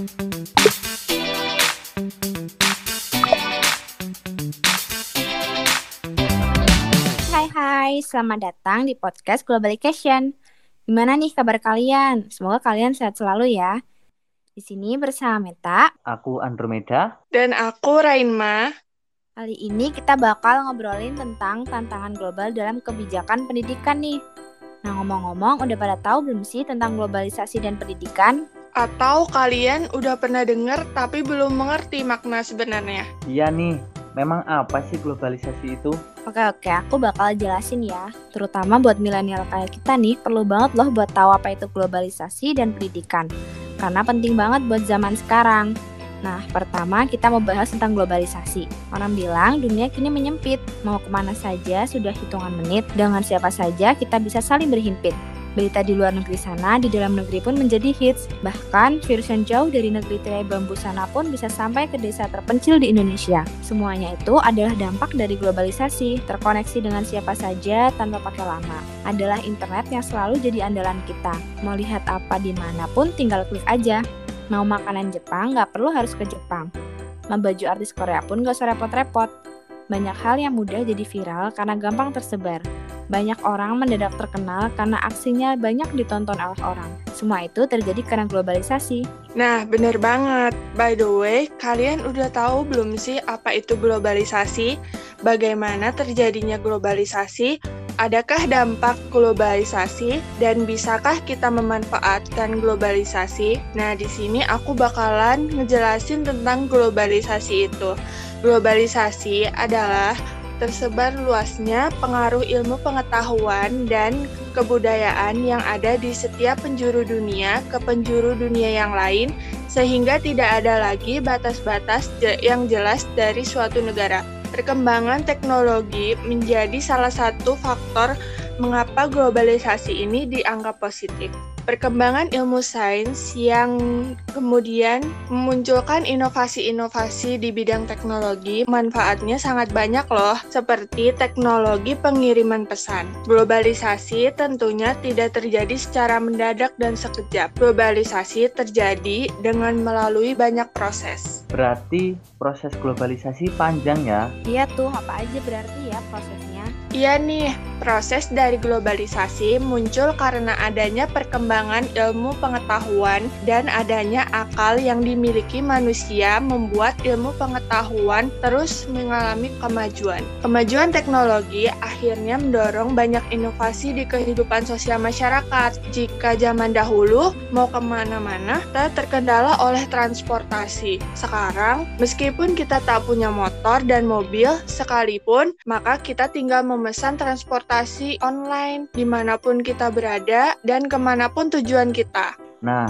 Hai hai, selamat datang di podcast Globalication. Gimana nih kabar kalian? Semoga kalian sehat selalu ya. Di sini bersama Meta. Aku Andromeda. Dan aku Rainma. Kali ini kita bakal ngobrolin tentang tantangan global dalam kebijakan pendidikan nih. Nah ngomong-ngomong, udah pada tahu belum sih tentang globalisasi dan pendidikan? Atau kalian udah pernah dengar tapi belum mengerti makna sebenarnya? Iya nih, memang apa sih globalisasi itu? Oke oke, aku bakal jelasin ya. Terutama buat milenial kayak kita nih, perlu banget loh buat tahu apa itu globalisasi dan pendidikan. Karena penting banget buat zaman sekarang. Nah, pertama kita mau bahas tentang globalisasi. Orang bilang dunia kini menyempit, mau ke mana saja sudah hitungan menit, dengan siapa saja kita bisa saling berhimpit. Berita di luar negeri sana, di dalam negeri pun menjadi hits. Bahkan, virus yang jauh dari negeri tirai bambu sana pun bisa sampai ke desa terpencil di Indonesia. Semuanya itu adalah dampak dari globalisasi, terkoneksi dengan siapa saja tanpa pakai lama. Adalah internet yang selalu jadi andalan kita. Mau lihat apa di mana pun, tinggal klik aja. Mau makanan Jepang, nggak perlu harus ke Jepang. Mau baju artis Korea pun nggak usah repot-repot. Banyak hal yang mudah jadi viral karena gampang tersebar. Banyak orang mendadak terkenal karena aksinya banyak ditonton oleh orang. Semua itu terjadi karena globalisasi. Nah, bener banget. By the way, kalian udah tahu belum sih apa itu globalisasi? Bagaimana terjadinya globalisasi? Adakah dampak globalisasi dan bisakah kita memanfaatkan globalisasi? Nah, di sini aku bakalan ngejelasin tentang globalisasi itu. Globalisasi adalah tersebar luasnya pengaruh ilmu pengetahuan dan kebudayaan yang ada di setiap penjuru dunia ke penjuru dunia yang lain, sehingga tidak ada lagi batas-batas yang jelas dari suatu negara. Perkembangan teknologi menjadi salah satu faktor mengapa globalisasi ini dianggap positif perkembangan ilmu sains yang kemudian memunculkan inovasi-inovasi di bidang teknologi, manfaatnya sangat banyak loh, seperti teknologi pengiriman pesan. Globalisasi tentunya tidak terjadi secara mendadak dan sekejap. Globalisasi terjadi dengan melalui banyak proses. Berarti proses globalisasi panjang ya? Iya tuh, apa aja berarti ya prosesnya? Iya nih, proses dari globalisasi muncul karena adanya perkembangan ilmu pengetahuan dan adanya akal yang dimiliki manusia membuat ilmu pengetahuan terus mengalami kemajuan. Kemajuan teknologi akhirnya mendorong banyak inovasi di kehidupan sosial masyarakat. Jika zaman dahulu mau ke mana-mana, kita terkendala oleh transportasi. Sekarang, meskipun kita tak punya motor dan mobil sekalipun, maka kita tinggal memesan transportasi online di mana pun kita berada dan ke mana pun tujuan kita. Nah,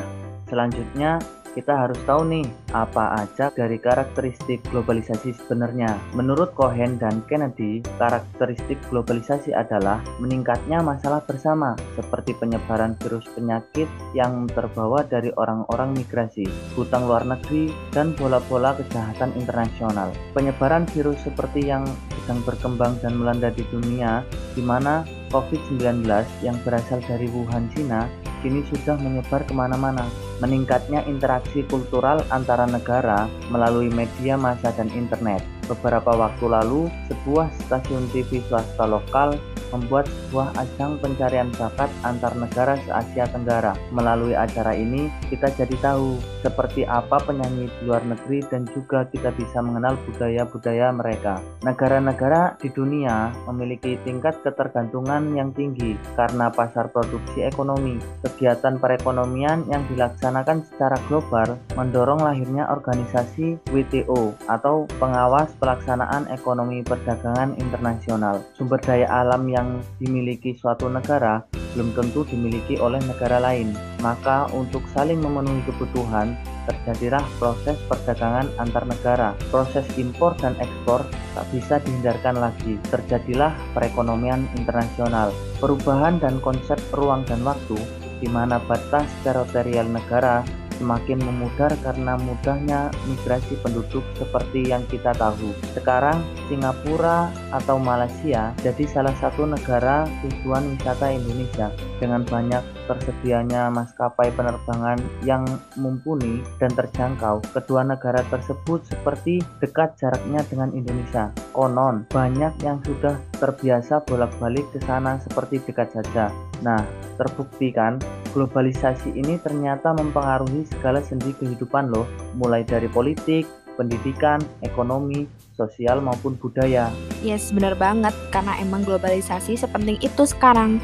selanjutnya kita harus tahu nih apa aja dari karakteristik globalisasi sebenarnya. Menurut Cohen dan Kennedy, karakteristik globalisasi adalah meningkatnya masalah bersama seperti penyebaran virus penyakit yang terbawa dari orang-orang migrasi, hutang luar negeri, dan bola-bola kejahatan internasional. Penyebaran virus seperti yang sedang berkembang dan melanda di dunia, di mana COVID-19 yang berasal dari Wuhan, Cina, kini sudah menyebar ke mana-mana. Meningkatnya interaksi kultural antara negara melalui media massa dan internet. Beberapa waktu lalu, sebuah stasiun TV swasta lokal membuat sebuah ajang pencarian bakat antar negara se-Asia Tenggara. Melalui acara ini, kita jadi tahu seperti apa penyanyi di luar negeri dan juga kita bisa mengenal budaya-budaya mereka. Negara-negara di dunia memiliki tingkat ketergantungan yang tinggi karena pasar produksi ekonomi. Kegiatan perekonomian yang dilaksanakan secara global mendorong lahirnya organisasi WTO atau pengawas pelaksanaan ekonomi perdagangan internasional. Sumber daya alam yang yang dimiliki suatu negara belum tentu dimiliki oleh negara lain. Maka untuk saling memenuhi kebutuhan, terjadilah proses perdagangan antar negara. Proses impor dan ekspor tak bisa dihindarkan lagi. Terjadilah perekonomian internasional. Perubahan dan konsep ruang dan waktu di mana batas teritorial negara semakin memudar karena mudahnya migrasi penduduk seperti yang kita tahu. Sekarang Singapura atau Malaysia jadi salah satu negara tujuan wisata Indonesia dengan banyak tersedianya maskapai penerbangan yang mumpuni dan terjangkau, kedua negara tersebut seperti dekat jaraknya dengan Indonesia. Konon, banyak yang sudah terbiasa bolak-balik ke sana seperti dekat saja. Nah, terbukti kan, globalisasi ini ternyata mempengaruhi segala sendi kehidupan loh, mulai dari politik, pendidikan, ekonomi, sosial maupun budaya. Yes, benar banget, karena emang globalisasi sepenting itu sekarang.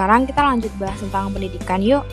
Sekarang kita lanjut bahas tentang pendidikan yuk.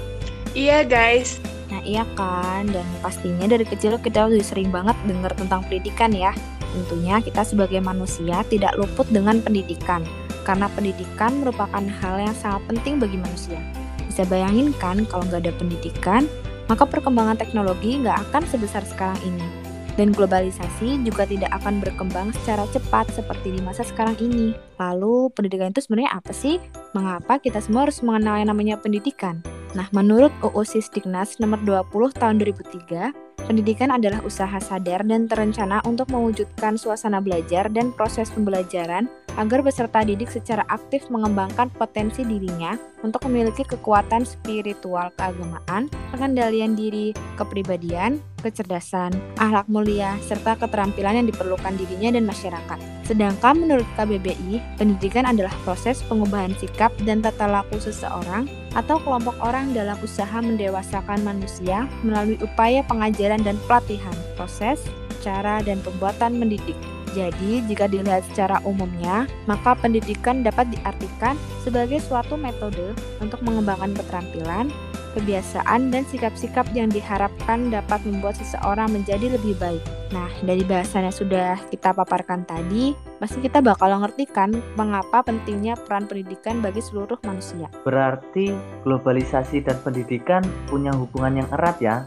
Iya guys. Nah iya kan, dan pastinya dari kecil kita udah sering banget dengar tentang pendidikan ya. Tentunya kita sebagai manusia tidak luput dengan pendidikan, karena pendidikan merupakan hal yang sangat penting bagi manusia. Bisa bayangin kan kalau nggak ada pendidikan, maka perkembangan teknologi nggak akan sebesar sekarang ini. Dan globalisasi juga tidak akan berkembang secara cepat seperti di masa sekarang ini. Lalu, pendidikan itu sebenarnya apa sih? Mengapa kita semua harus mengenal yang namanya pendidikan? Nah, menurut UU Sisdiknas nomor 20 tahun 2003, pendidikan adalah usaha sadar dan terencana untuk mewujudkan suasana belajar dan proses pembelajaran agar peserta didik secara aktif mengembangkan potensi dirinya untuk memiliki kekuatan spiritual keagamaan, pengendalian diri, kepribadian, kecerdasan, akhlak mulia, serta keterampilan yang diperlukan dirinya dan masyarakat. Sedangkan menurut KBBI, pendidikan adalah proses pengubahan sikap dan tata laku seseorang atau kelompok orang dalam usaha mendewasakan manusia melalui upaya pengajaran dan pelatihan, proses, cara, dan pembuatan mendidik. Jadi, jika dilihat secara umumnya, maka pendidikan dapat diartikan sebagai suatu metode untuk mengembangkan keterampilan, kebiasaan, dan sikap-sikap yang diharapkan dapat membuat seseorang menjadi lebih baik. Nah, dari bahasan yang sudah kita paparkan tadi, pasti kita bakal ngerti kan mengapa pentingnya peran pendidikan bagi seluruh manusia. Berarti globalisasi dan pendidikan punya hubungan yang erat ya?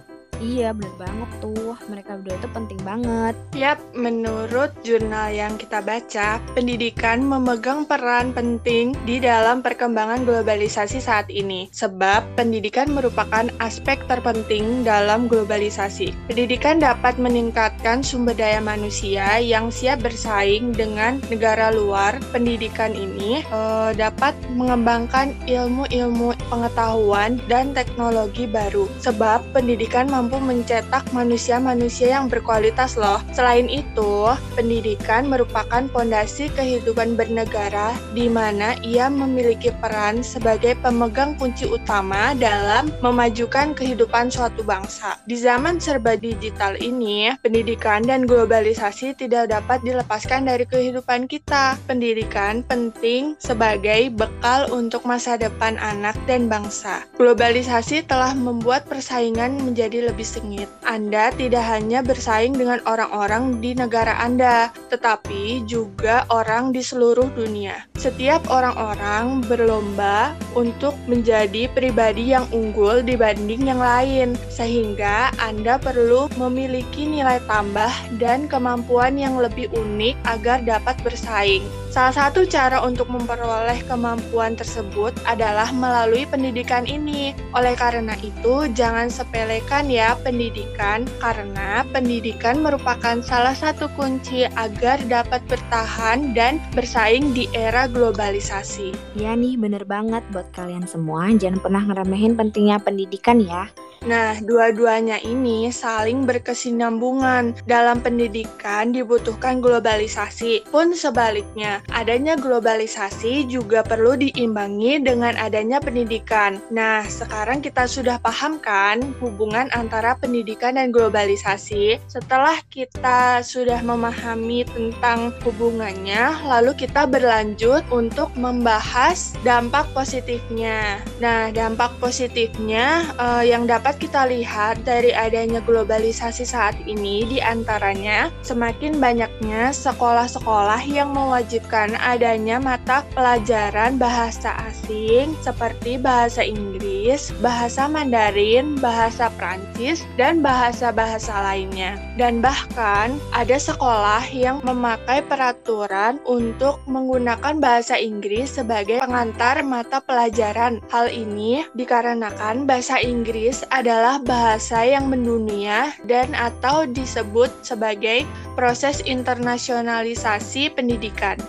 Iya, bener banget tuh. Mereka berdua itu penting banget. Yap, menurut jurnal yang kita baca, pendidikan memegang peran penting di dalam perkembangan globalisasi saat ini. Sebab pendidikan merupakan aspek terpenting dalam globalisasi. Pendidikan dapat meningkatkan sumber daya manusia yang siap bersaing dengan negara luar. Pendidikan ini uh, dapat mengembangkan ilmu-ilmu pengetahuan dan teknologi baru. Sebab pendidikan mampu mampu mencetak manusia-manusia yang berkualitas loh. Selain itu, pendidikan merupakan pondasi kehidupan bernegara di mana ia memiliki peran sebagai pemegang kunci utama dalam memajukan kehidupan suatu bangsa. Di zaman serba digital ini, pendidikan dan globalisasi tidak dapat dilepaskan dari kehidupan kita. Pendidikan penting sebagai bekal untuk masa depan anak dan bangsa. Globalisasi telah membuat persaingan menjadi lebih lebih sengit. Anda tidak hanya bersaing dengan orang-orang di negara Anda, tetapi juga orang di seluruh dunia. Setiap orang-orang berlomba untuk menjadi pribadi yang unggul dibanding yang lain, sehingga Anda perlu memiliki nilai tambah dan kemampuan yang lebih unik agar dapat bersaing. Salah satu cara untuk memperoleh kemampuan tersebut adalah melalui pendidikan ini. Oleh karena itu, jangan sepelekan ya pendidikan, karena pendidikan merupakan salah satu kunci agar dapat bertahan dan bersaing di era globalisasi. Ya nih, bener banget buat kalian semua. Jangan pernah ngeremehin pentingnya pendidikan ya. Nah, dua-duanya ini saling berkesinambungan. Dalam pendidikan dibutuhkan globalisasi, pun sebaliknya, adanya globalisasi juga perlu diimbangi dengan adanya pendidikan. Nah, sekarang kita sudah paham kan hubungan antara pendidikan dan globalisasi? Setelah kita sudah memahami tentang hubungannya, lalu kita berlanjut untuk membahas dampak positifnya. Nah, dampak positifnya uh, yang dapat dapat kita lihat dari adanya globalisasi saat ini di antaranya semakin banyaknya sekolah-sekolah yang mewajibkan adanya mata pelajaran bahasa asing seperti bahasa Inggris, bahasa Mandarin, bahasa Prancis, dan bahasa-bahasa lainnya. Dan bahkan ada sekolah yang memakai peraturan untuk menggunakan bahasa Inggris sebagai pengantar mata pelajaran. Hal ini dikarenakan bahasa Inggris adalah bahasa yang mendunia dan atau disebut sebagai proses internasionalisasi pendidikan.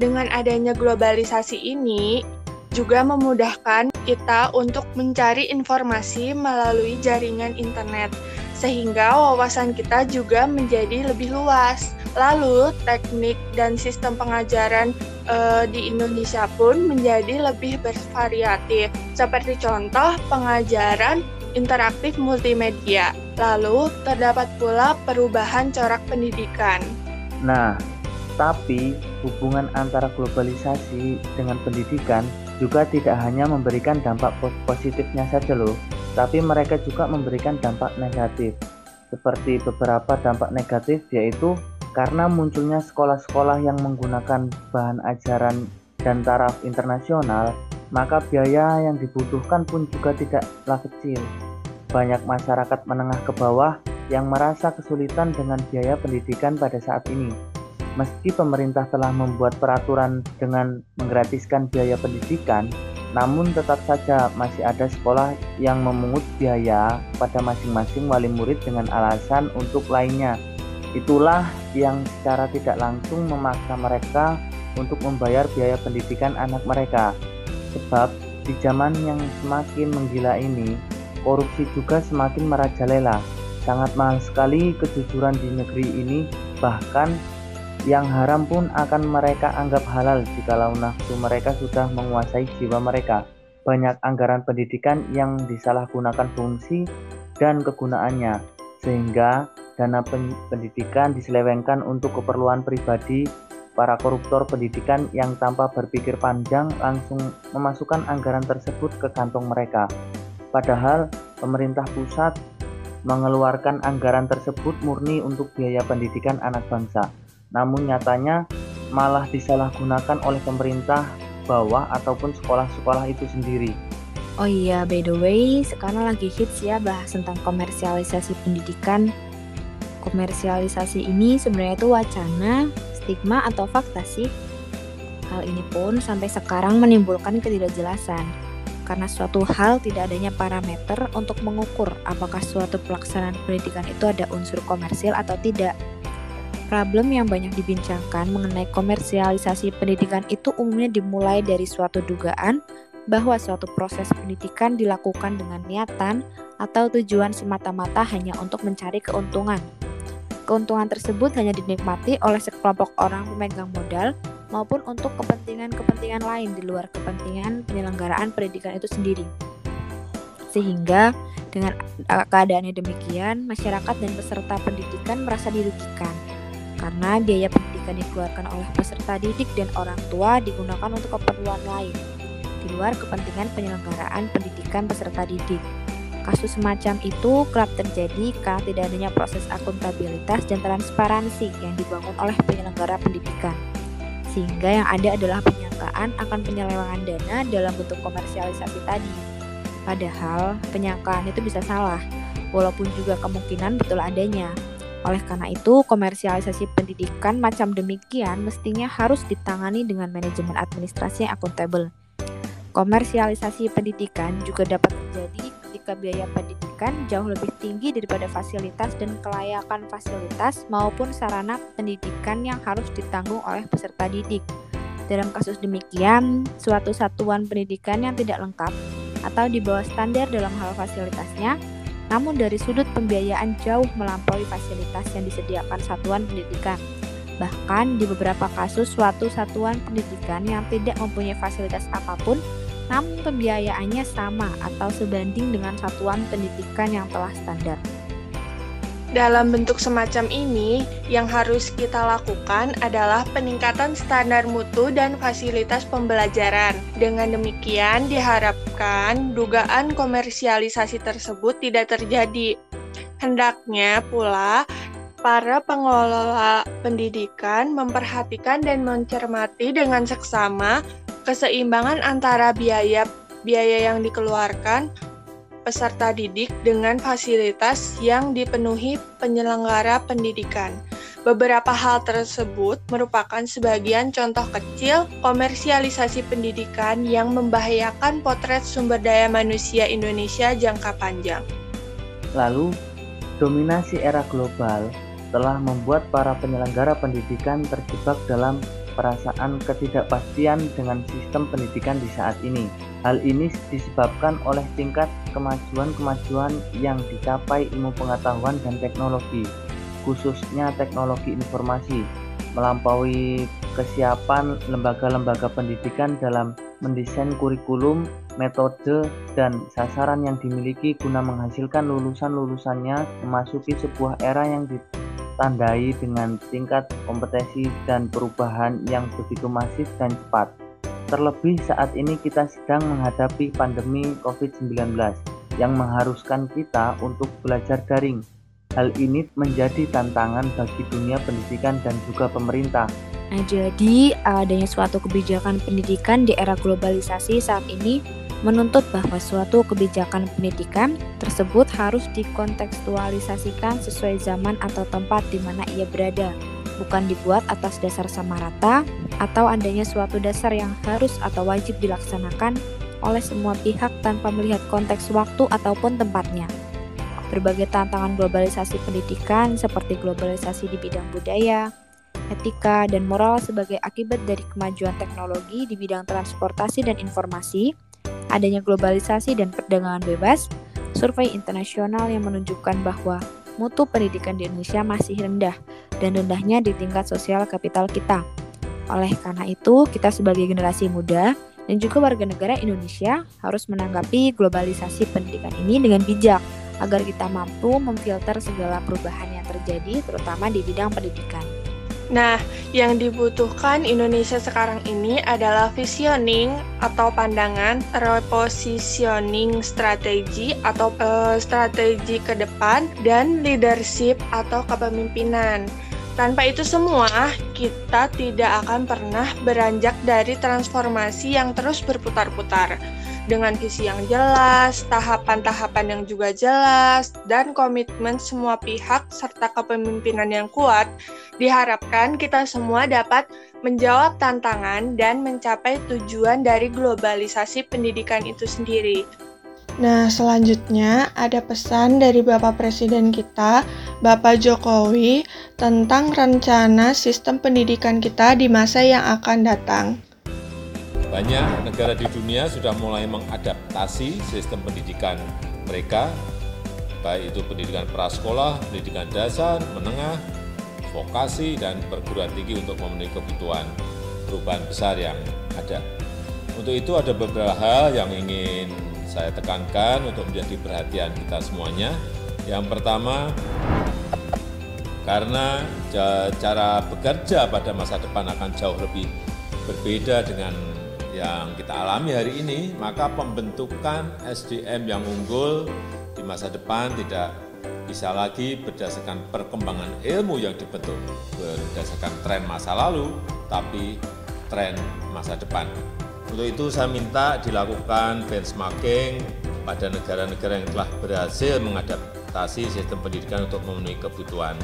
Dengan adanya globalisasi ini, juga memudahkan kita untuk mencari informasi melalui jaringan internet, sehingga wawasan kita juga menjadi lebih luas. Lalu, teknik dan sistem pengajaran e, di Indonesia pun menjadi lebih bervariatif, seperti contoh pengajaran interaktif multimedia. Lalu, terdapat pula perubahan corak pendidikan. Nah, tapi hubungan antara globalisasi dengan pendidikan juga tidak hanya memberikan dampak positifnya saja loh, tapi mereka juga memberikan dampak negatif. Seperti beberapa dampak negatif yaitu karena munculnya sekolah-sekolah yang menggunakan bahan ajaran dan taraf internasional, maka biaya yang dibutuhkan pun juga tidaklah kecil. Banyak masyarakat menengah ke bawah yang merasa kesulitan dengan biaya pendidikan pada saat ini Meski pemerintah telah membuat peraturan dengan menggratiskan biaya pendidikan, namun tetap saja masih ada sekolah yang memungut biaya pada masing-masing wali murid dengan alasan untuk lainnya. Itulah yang secara tidak langsung memaksa mereka untuk membayar biaya pendidikan anak mereka. Sebab di zaman yang semakin menggila ini, korupsi juga semakin merajalela. Sangat mahal sekali kejujuran di negeri ini, bahkan yang haram pun akan mereka anggap halal jikalau nafsu mereka sudah menguasai jiwa mereka. Banyak anggaran pendidikan yang disalahgunakan fungsi dan kegunaannya, sehingga dana pendidikan diselewengkan untuk keperluan pribadi para koruptor pendidikan yang tanpa berpikir panjang langsung memasukkan anggaran tersebut ke kantong mereka. Padahal pemerintah pusat mengeluarkan anggaran tersebut murni untuk biaya pendidikan anak bangsa namun nyatanya malah disalahgunakan oleh pemerintah bawah ataupun sekolah-sekolah itu sendiri. Oh iya, by the way, sekarang lagi hits ya bahas tentang komersialisasi pendidikan. Komersialisasi ini sebenarnya itu wacana, stigma, atau fakta sih? Hal ini pun sampai sekarang menimbulkan ketidakjelasan, karena suatu hal tidak adanya parameter untuk mengukur apakah suatu pelaksanaan pendidikan itu ada unsur komersil atau tidak. Problem yang banyak dibincangkan mengenai komersialisasi pendidikan itu umumnya dimulai dari suatu dugaan bahwa suatu proses pendidikan dilakukan dengan niatan atau tujuan semata-mata hanya untuk mencari keuntungan. Keuntungan tersebut hanya dinikmati oleh sekelompok orang pemegang modal maupun untuk kepentingan-kepentingan lain di luar kepentingan penyelenggaraan pendidikan itu sendiri. Sehingga dengan keadaannya demikian, masyarakat dan peserta pendidikan merasa dirugikan karena biaya pendidikan dikeluarkan oleh peserta didik dan orang tua digunakan untuk keperluan lain, di luar kepentingan penyelenggaraan pendidikan peserta didik. Kasus semacam itu kerap terjadi karena tidak adanya proses akuntabilitas dan transparansi yang dibangun oleh penyelenggara pendidikan. Sehingga yang ada adalah penyangkaan akan penyelewengan dana dalam bentuk komersialisasi tadi. Padahal penyangkaan itu bisa salah, walaupun juga kemungkinan betul adanya. Oleh karena itu, komersialisasi pendidikan macam demikian mestinya harus ditangani dengan manajemen administrasi yang akuntabel. Komersialisasi pendidikan juga dapat ketika biaya pendidikan jauh lebih tinggi daripada fasilitas dan kelayakan fasilitas maupun sarana pendidikan yang harus ditanggung oleh peserta didik. Dalam kasus demikian, suatu satuan pendidikan yang tidak lengkap atau di bawah standar dalam hal fasilitasnya namun dari sudut pembiayaan jauh melampaui fasilitas yang disediakan satuan pendidikan. Bahkan di beberapa kasus suatu satuan pendidikan yang tidak mempunyai fasilitas apa pun, namun pembiayaannya sama atau sebanding dengan satuan pendidikan yang telah standar. Dalam bentuk semacam ini, yang harus kita lakukan adalah peningkatan standar mutu dan fasilitas pembelajaran. Dengan demikian, diharapkan dugaan komersialisasi tersebut tidak terjadi. Hendaknya pula para pengelola pendidikan memperhatikan dan mencermati dengan seksama keseimbangan antara biaya biaya yang dikeluarkan peserta didik dengan fasilitas yang dipenuhi penyelenggara pendidikan. Beberapa hal tersebut merupakan sebagian contoh kecil komersialisasi pendidikan yang membahayakan potret sumber daya manusia Indonesia jangka panjang. Lalu, dominasi era global telah membuat para penyelenggara pendidikan terjebak dalam perasaan ketidakpastian dengan sistem pendidikan di saat ini. Hal ini disebabkan oleh tingkat kemajuan-kemajuan yang dicapai ilmu pengetahuan dan teknologi, khususnya teknologi informasi, melampaui kesiapan lembaga-lembaga pendidikan dalam mendesain kurikulum, metode, dan sasaran yang dimiliki guna menghasilkan lulusan-lulusannya memasuki sebuah era yang ditandai dengan tingkat kompetensi dan perubahan yang begitu masif dan cepat. Terlebih saat ini kita sedang menghadapi pandemi COVID-19 yang mengharuskan kita untuk belajar daring. Hal ini menjadi tantangan bagi dunia pendidikan dan juga pemerintah. Nah, jadi adanya suatu kebijakan pendidikan di era globalisasi saat ini menuntut bahwa suatu kebijakan pendidikan tersebut harus dikontekstualisasikan sesuai zaman atau tempat di mana ia berada bukan dibuat atas dasar sama rata atau adanya suatu dasar yang harus atau wajib dilaksanakan oleh semua pihak tanpa melihat konteks waktu ataupun tempatnya. Berbagai tantangan globalisasi pendidikan seperti globalisasi di bidang budaya, etika, dan moral sebagai akibat dari kemajuan teknologi di bidang transportasi dan informasi, adanya globalisasi dan perdagangan bebas, survei internasional yang menunjukkan bahwa mutu pendidikan di Indonesia masih rendah dan rendahnya di tingkat sosial kapital kita. Oleh karena itu, kita sebagai generasi muda dan juga warga negara Indonesia harus menanggapi globalisasi pendidikan ini dengan bijak agar kita mampu memfilter segala perubahan yang terjadi terutama di bidang pendidikan. Nah, yang dibutuhkan Indonesia sekarang ini adalah visioning atau pandangan, repositioning strategi atau uh, strategi ke depan, dan leadership atau kepemimpinan. Tanpa itu semua, kita tidak akan pernah beranjak dari transformasi yang terus berputar-putar dengan visi yang jelas, tahapan-tahapan yang juga jelas, dan komitmen semua pihak serta kepemimpinan yang kuat, diharapkan kita semua dapat menjawab tantangan dan mencapai tujuan dari globalisasi pendidikan itu sendiri. Nah, selanjutnya ada pesan dari Bapak Presiden kita, Bapak Jokowi, tentang rencana sistem pendidikan kita di masa yang akan datang. Banyak negara di dunia sudah mulai mengadaptasi sistem pendidikan mereka, baik itu pendidikan prasekolah, pendidikan dasar, menengah, vokasi, dan perguruan tinggi untuk memenuhi kebutuhan perubahan besar yang ada. Untuk itu ada beberapa hal yang ingin saya tekankan untuk menjadi perhatian kita semuanya. Yang pertama, karena cara bekerja pada masa depan akan jauh lebih berbeda dengan yang kita alami hari ini, maka pembentukan SDM yang unggul di masa depan tidak bisa lagi berdasarkan perkembangan ilmu yang dibentuk berdasarkan tren masa lalu, tapi tren masa depan. Untuk itu saya minta dilakukan benchmarking pada negara-negara yang telah berhasil mengadaptasi sistem pendidikan untuk memenuhi kebutuhan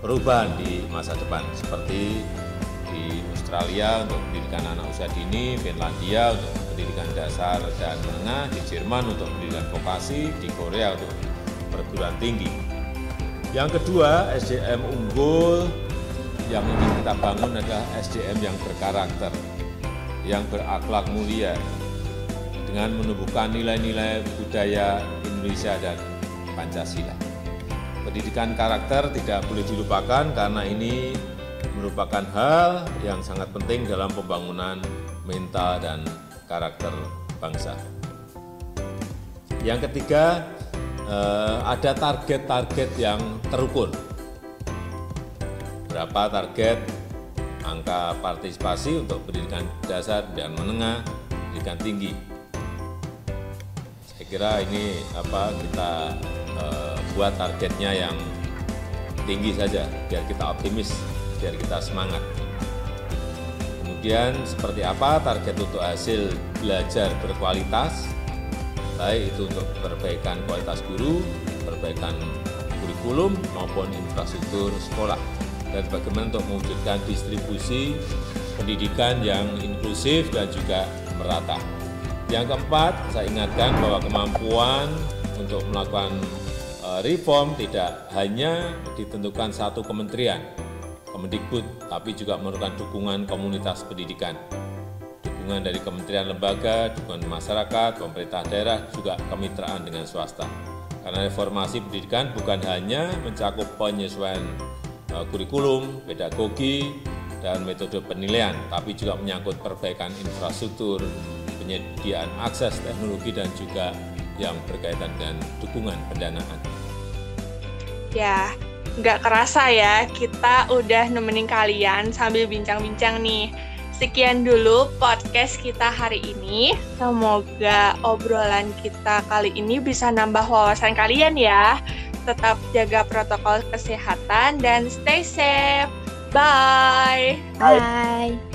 perubahan di masa depan seperti Australia untuk pendidikan anak usia dini, Finlandia untuk pendidikan dasar dan menengah, di Jerman untuk pendidikan vokasi, di Korea untuk perguruan tinggi. Yang kedua, SDM unggul yang ingin kita bangun adalah SDM yang berkarakter, yang berakhlak mulia, dengan menumbuhkan nilai-nilai budaya Indonesia dan Pancasila. Pendidikan karakter tidak boleh dilupakan karena ini merupakan hal yang sangat penting dalam pembangunan mental dan karakter bangsa. Yang ketiga, eh, ada target-target yang terukur. Berapa target angka partisipasi untuk pendidikan dasar dan menengah, pendidikan tinggi. Saya kira ini apa kita eh, buat targetnya yang tinggi saja biar kita optimis biar kita semangat. Kemudian seperti apa target untuk hasil belajar berkualitas, baik itu untuk perbaikan kualitas guru, perbaikan kurikulum maupun infrastruktur sekolah, dan bagaimana untuk mewujudkan distribusi pendidikan yang inklusif dan juga merata. Yang keempat, saya ingatkan bahwa kemampuan untuk melakukan eh, reform tidak hanya ditentukan satu kementerian, Kemendikbud, tapi juga memerlukan dukungan komunitas pendidikan. Dukungan dari kementerian lembaga, dukungan masyarakat, pemerintah daerah, juga kemitraan dengan swasta. Karena reformasi pendidikan bukan hanya mencakup penyesuaian uh, kurikulum, pedagogi, dan metode penilaian, tapi juga menyangkut perbaikan infrastruktur, penyediaan akses teknologi, dan juga yang berkaitan dengan dukungan pendanaan. Ya, nggak kerasa ya, kita udah nemenin kalian sambil bincang-bincang nih. Sekian dulu podcast kita hari ini. Semoga obrolan kita kali ini bisa nambah wawasan kalian ya. Tetap jaga protokol kesehatan dan stay safe. Bye. Bye.